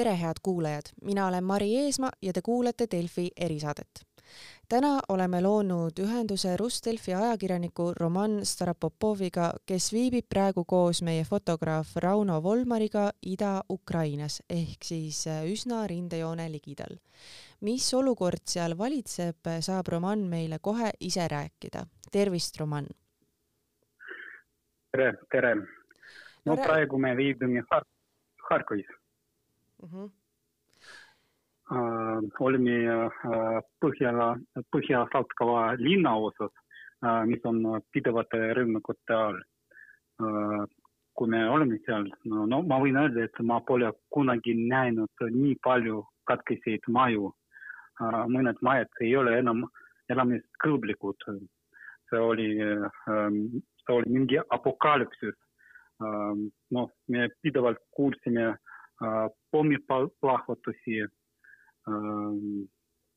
tere, head kuulajad, mina olen Mari Eesmaa ja te kuulate Delfi erisaadet. täna oleme loonud ühenduse Rus-Delfi ajakirjaniku Roman Starapopoviga, kes viibib praegu koos meie fotograaf Rauno Volmariga Ida-Ukrainas ehk siis äh, üsna rindejoone ligidal. mis olukord seal valitseb, saab Roman meile kohe ise rääkida. tervist, Roman! tere, tere! no praegu me viibime Har-, Harkivis uh. -huh. Uh, olime Põhjala, Põhja-Saltkava linnaosas mis on pidevate rünnakute all kui me oleme seal, no, no ma võin öelda, et ma pole kunagi näinud nii palju katkeseid maju mõned majad ei ole enam elamiskõlblikud. see oli see oli mingi apokalüpsis uh,. noh, me pidevalt kuulsime uh, pommiplahvatusi.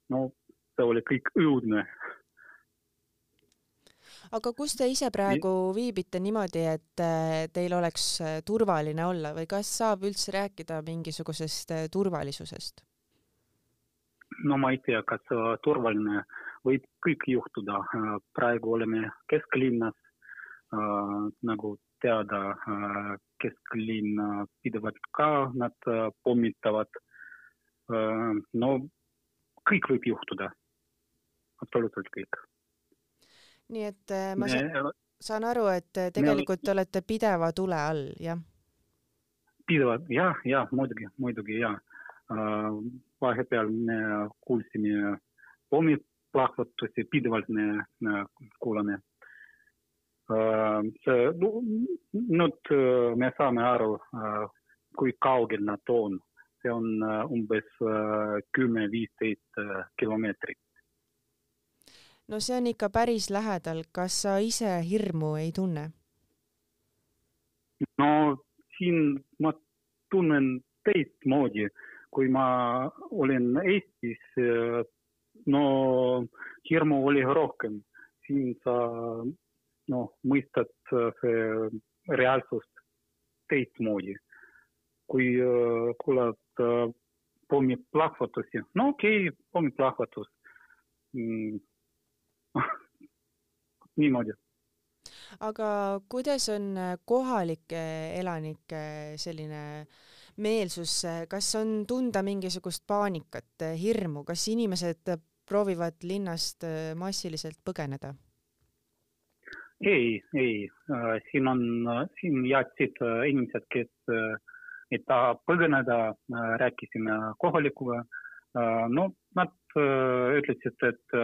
no see oli kõik õudne. aga kus te ise praegu viibite niimoodi, et teil oleks turvaline olla või kas saab üldse rääkida mingisugusest turvalisusest? no ma ei tea, kas turvaline võib kõik juhtuda. praegu oleme kesklinnas nagu teada kesklinna pidevalt ka nad pommitavad. no kõik võib juhtuda, absoluutselt kõik. nii et ma me, saan aru, et tegelikult te olete pideva tule all, jah? pidevalt jah, jah, muidugi, muidugi ja. vahepeal me kuulsime pommiplahvatusi, pidevalt me kuulame see, nüüd me saame aru, kui kaugel nad on. see on umbes kümme, viisteist kilomeetrit. no see on ikka päris lähedal, kas sa ise hirmu ei tunne? no siin ma tunnen teistmoodi, kui ma olin Eestis. no hirmu oli rohkem, siin sa noh, mõistad see reaalsust teistmoodi. kui kuulad pommiplahvatusi, no okei okay,, pommiplahvatus mm. niimoodi. aga kuidas on kohalike elanike selline meelsus, kas on tunda mingisugust paanikat, hirmu, kas inimesed proovivad linnast massiliselt põgeneda? Ei, ei, siin on, siin jätsid inimesed, kes ei taha põgeneda, rääkisime kohalikuga. no nad ütlesid, et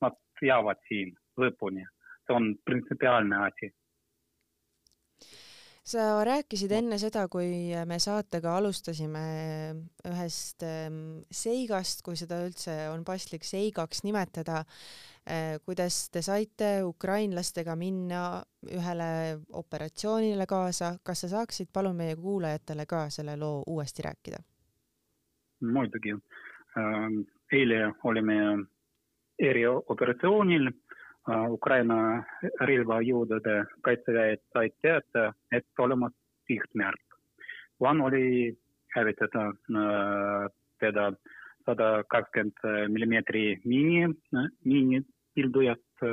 nad jäävad siin lõpuni, see on printsipiaalne asi sa rääkisid enne seda, kui me saatega alustasime ühest seigast, kui seda üldse on paslik seigaks nimetada, Eh, kuidas te saite ukrainlastega minna ühele operatsioonile kaasa, kas sa saaksid palun meie kuulajatele ka selle loo uuesti rääkida? muidugi. Ähm, eile olime erioperatsioonil. Ukraina relvajõudude kaitseväed said teada, et olemas sihtmärk. plaan oli hävitada teda sada kakskümmend millimeetri miini, miini pildujat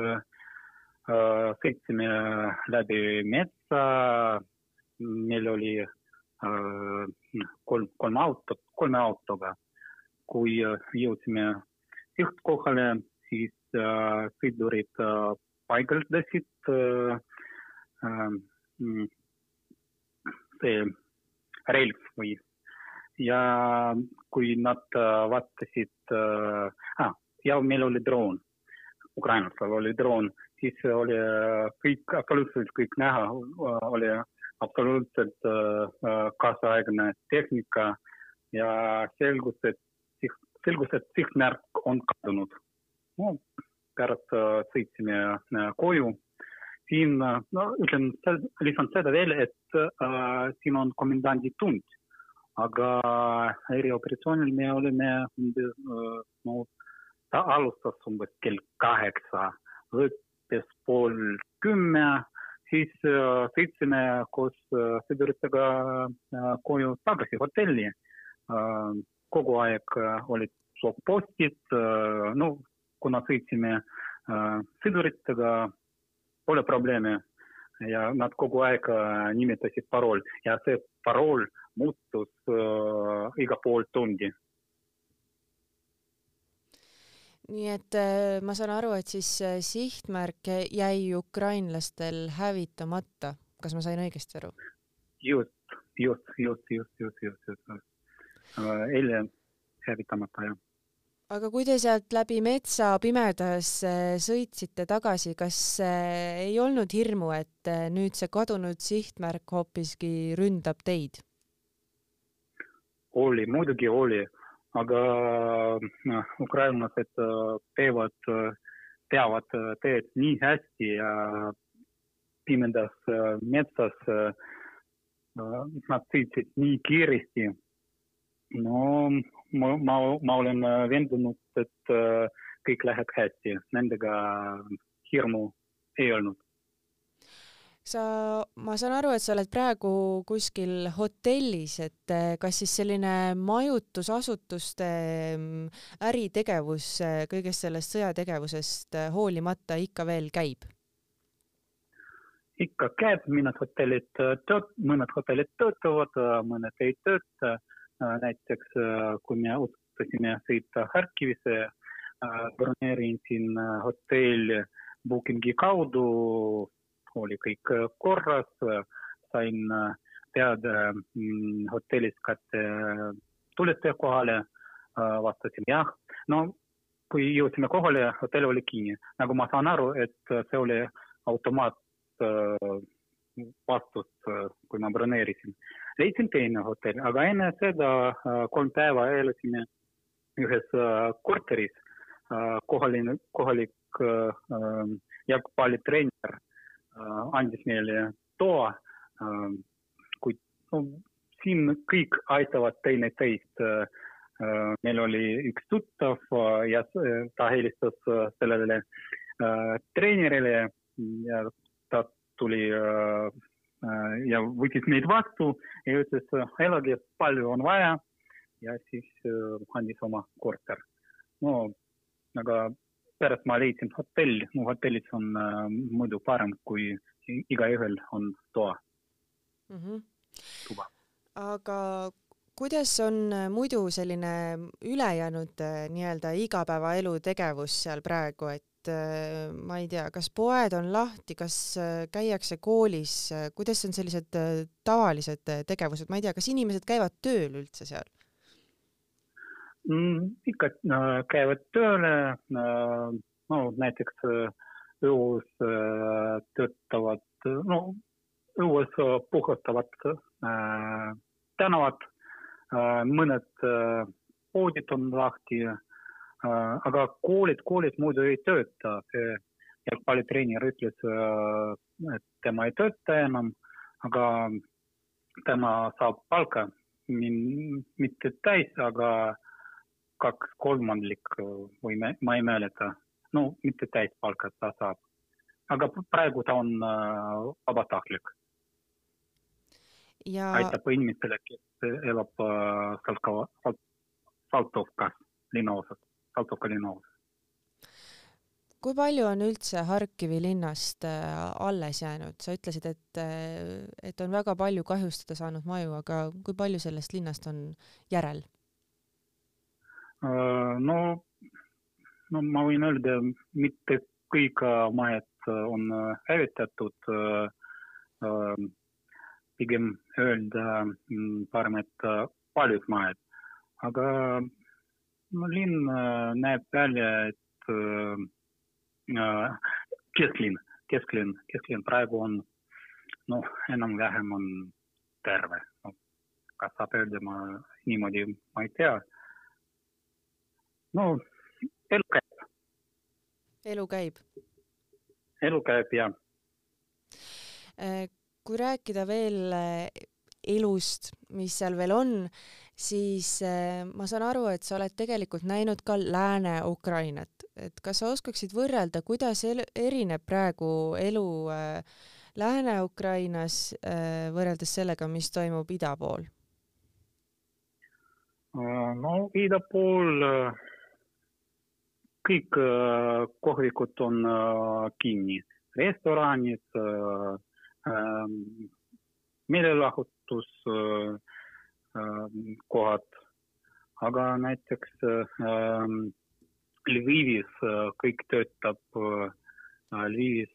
sõitsime läbi metsa. meil oli kolm, kolm autot, kolme autoga. kui jõudsime sihtkohale, siis sõidurid paigaldasid see relv või ja kui nad vaatasid ah,, ja meil oli droon ukrainlastel oli droon, siis oli kõik, absoluutselt kõik näha, oli absoluutselt kaasaegne tehnika ja selgus, et selgus, et sihtmärk on kadunud. no pärast sõitsime koju. siin, no ütlen lisan seda veel, et äh, siin on komendanditund, aga erioperatsioonil me olime umbes no ta alustas umbes kell kaheksa, lõppes pool kümme, siis sõitsime koos sõduritega koju tagasi hotelli. kogu aeg olid blokpostid, no kuna sõitsime sõduritega, pole probleemi ja nad kogu aeg nimetasid parool ja see parool muutus iga pool tundi nii et äh, ma saan aru, et siis äh, sihtmärk jäi ukrainlastel hävitamata, kas ma sain õigesti aru? just, just, just, just, just, just, just. eile hävitamata, jah. Aga kui te sealt läbi metsa pimedas sõitsite tagasi, kas ei olnud hirmu, et nüüd see kadunud sihtmärk hoopiski ründab teid? oli, muidugi oli aga noh, ukrainlased teevad, teavad teed nii hästi ja pimedas metsas nad sõitsid nii kiiresti. No ma, ma, ma olen veendunud, et kõik läheb hästi, nendega hirmu ei olnud sa, ma saan aru, et sa oled praegu kuskil hotellis, et eh, kas siis selline majutusasutuste mm, äritegevus kõigest sellest sõjategevusest hoolimata ikka veel käib? ikka käib, mõned hotellid tööt-, mõned hotellid töötavad, mõned ei tööta. Näiteks kui me otsustasime sõita Harkivisse, broneerisin hotelli Bookingi kaudu oli kõik korras, sain teada hotellis, kas tulete kohale, vastasin jah. no kui jõudsime kohale, hotell oli kinni, nagu ma saan aru, et see oli automaat vastus, kui ma broneerisin. Leidsin teine hotell, aga enne seda kolm päeva elasime ühes korteris, kohaline, kohalik jalgpallitreener andis meile toa, kuid no, siin kõik aitavad teineteist. meil oli üks tuttav ja ta helistas sellele treenerile ja ta tuli ja võttis meid vastu ja ütles, elage palju on vaja ja siis andis oma korter. no aga pärast ma leidsin hotelli, mu hotellis on äh, muidu parem, kui igaühel on toa mm, -hmm. tuba. aga kuidas on muidu selline ülejäänud nii-öelda igapäevaelu tegevus seal praegu, et äh, ma ei tea, kas poed on lahti, kas käiakse koolis, kuidas on sellised tavalised tegevused, ma ei tea, kas inimesed käivad tööl üldse seal? mm,? ikka äh, käivad tööle äh,, no näiteks äh, õues äh, töötavad, no õues puhastavad äh, tänavad äh,, mõned äh, poodid on lahti äh,, aga koolid, koolid muidu ei tööta. jalgpallitreener ütles, et tema ei tööta enam, aga tema saab palka, mitte täis, aga kaks kolmandikku või ma ei mäleta, no mitte täispalka ta saab, aga praegu ta on vabatahtlik ja.... aitab inimestele, kes elab Saltovkas linnaosas, Linnaosas. kui palju on üldse Harkivi linnast äh, alles jäänud, sa ütlesid, et, äh, et on väga palju kahjustada saanud maju, aga kui palju sellest linnast on järel? Äh, no, no ma võin öelda, mitte kõik majad on hävitatud. pigem öelda mm, parem, et paljud majad, aga linn näeb välja, et kesklinn, kesklinn, kesklinn praegu on noh, enam-vähem on terve no,. kas saab öelda, ma niimoodi, ma ei tea no elu käib. elu käib? elu käib jah. Kui rääkida veel elust, mis seal veel on, siis äh, ma saan aru, et sa oled tegelikult näinud ka Lääne-Ukrainat, et kas sa oskaksid võrrelda, kuidas elu, erineb praegu elu Lääne-Ukrainas võrreldes sellega, mis toimub ida pool? no ida pool kõik kohvikud on kinni, restoranid, meelelahutuskohad, aga näiteks Lvivis kõik töötab, Lvivis,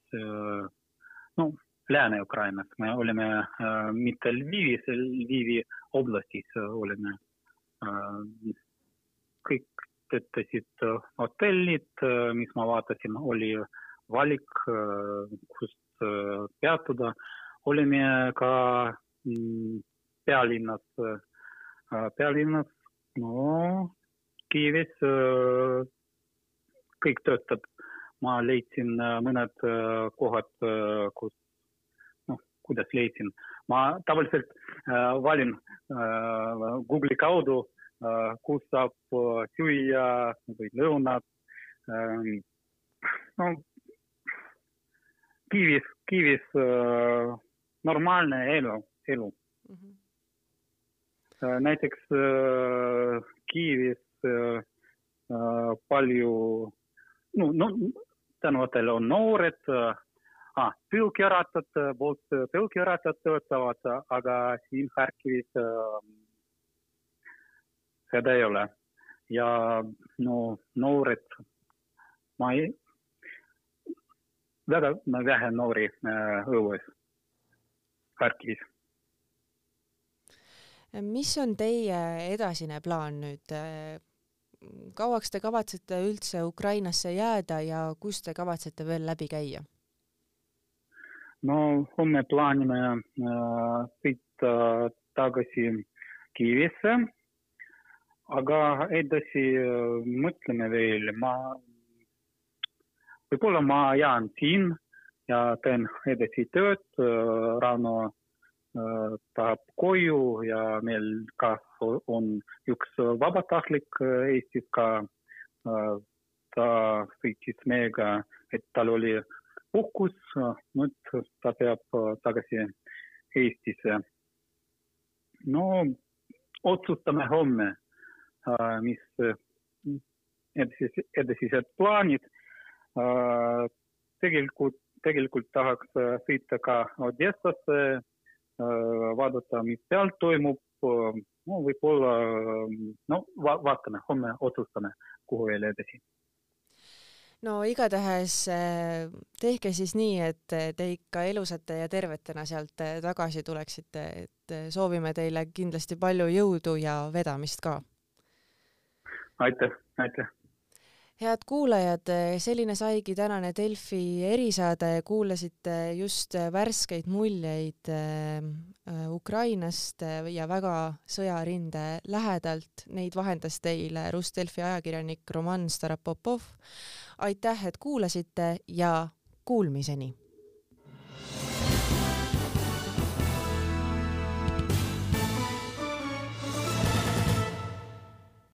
no Lääne-Ukrainas, me oleme mitte Lvivis, Lvivi oblastis oleme kõik töötasid hotellid, mis ma vaatasin, oli valik, kust peatuda. olime ka pealinnas, pealinnas, no Kiievis kõik töötab. ma leidsin mõned kohad, kus, noh, kuidas leidsin, ma tavaliselt valin Google'i kaudu kus saab süüa või lõunat. no Kiivis, Kiivis normaalne elu, elu mm. -hmm. näiteks Kiivis palju, no, no tänavatel on noored ah,, tõukerattad, poolt tõukerattad töötavad, aga siin Harkivis seda ei ole. ja no noored, ma ei, väga vähe noori äh, õues Harkivis. Mis on teie edasine plaan nüüd? kauaks te kavatsete üldse Ukrainasse jääda ja kus te kavatsete veel läbi käia? no homme plaanime äh, sõita tagasi Kiievisse aga edasi mõtleme veel, ma, võib-olla ma jään siin ja teen edasi tööd, Rauno tahab koju ja meil ka on üks vabatahtlik Eestis ka. ta sõitis meiega, et tal oli puhkus, nüüd ta peab tagasi Eestisse. no otsustame homme mis edasised, edasised plaanid. tegelikult, tegelikult tahaks sõita ka Odessasse, vaadata, mis seal toimub. no võib-olla, no va vaatame, homme otsustame, kuhu veel edasi no igatahes tehke siis nii, et te ikka elusate ja tervetena sealt tagasi tuleksite, et soovime teile kindlasti palju jõudu ja vedamist ka aitäh, aitäh! Head kuulajad, selline saigi tänane Delfi erisaade, kuulasite just värskeid muljeid äh, Ukrainast ja väga sõjarinde lähedalt, neid vahendas teile Rus Delfi ajakirjanik Roman Starapopov. aitäh, et kuulasite ja kuulmiseni!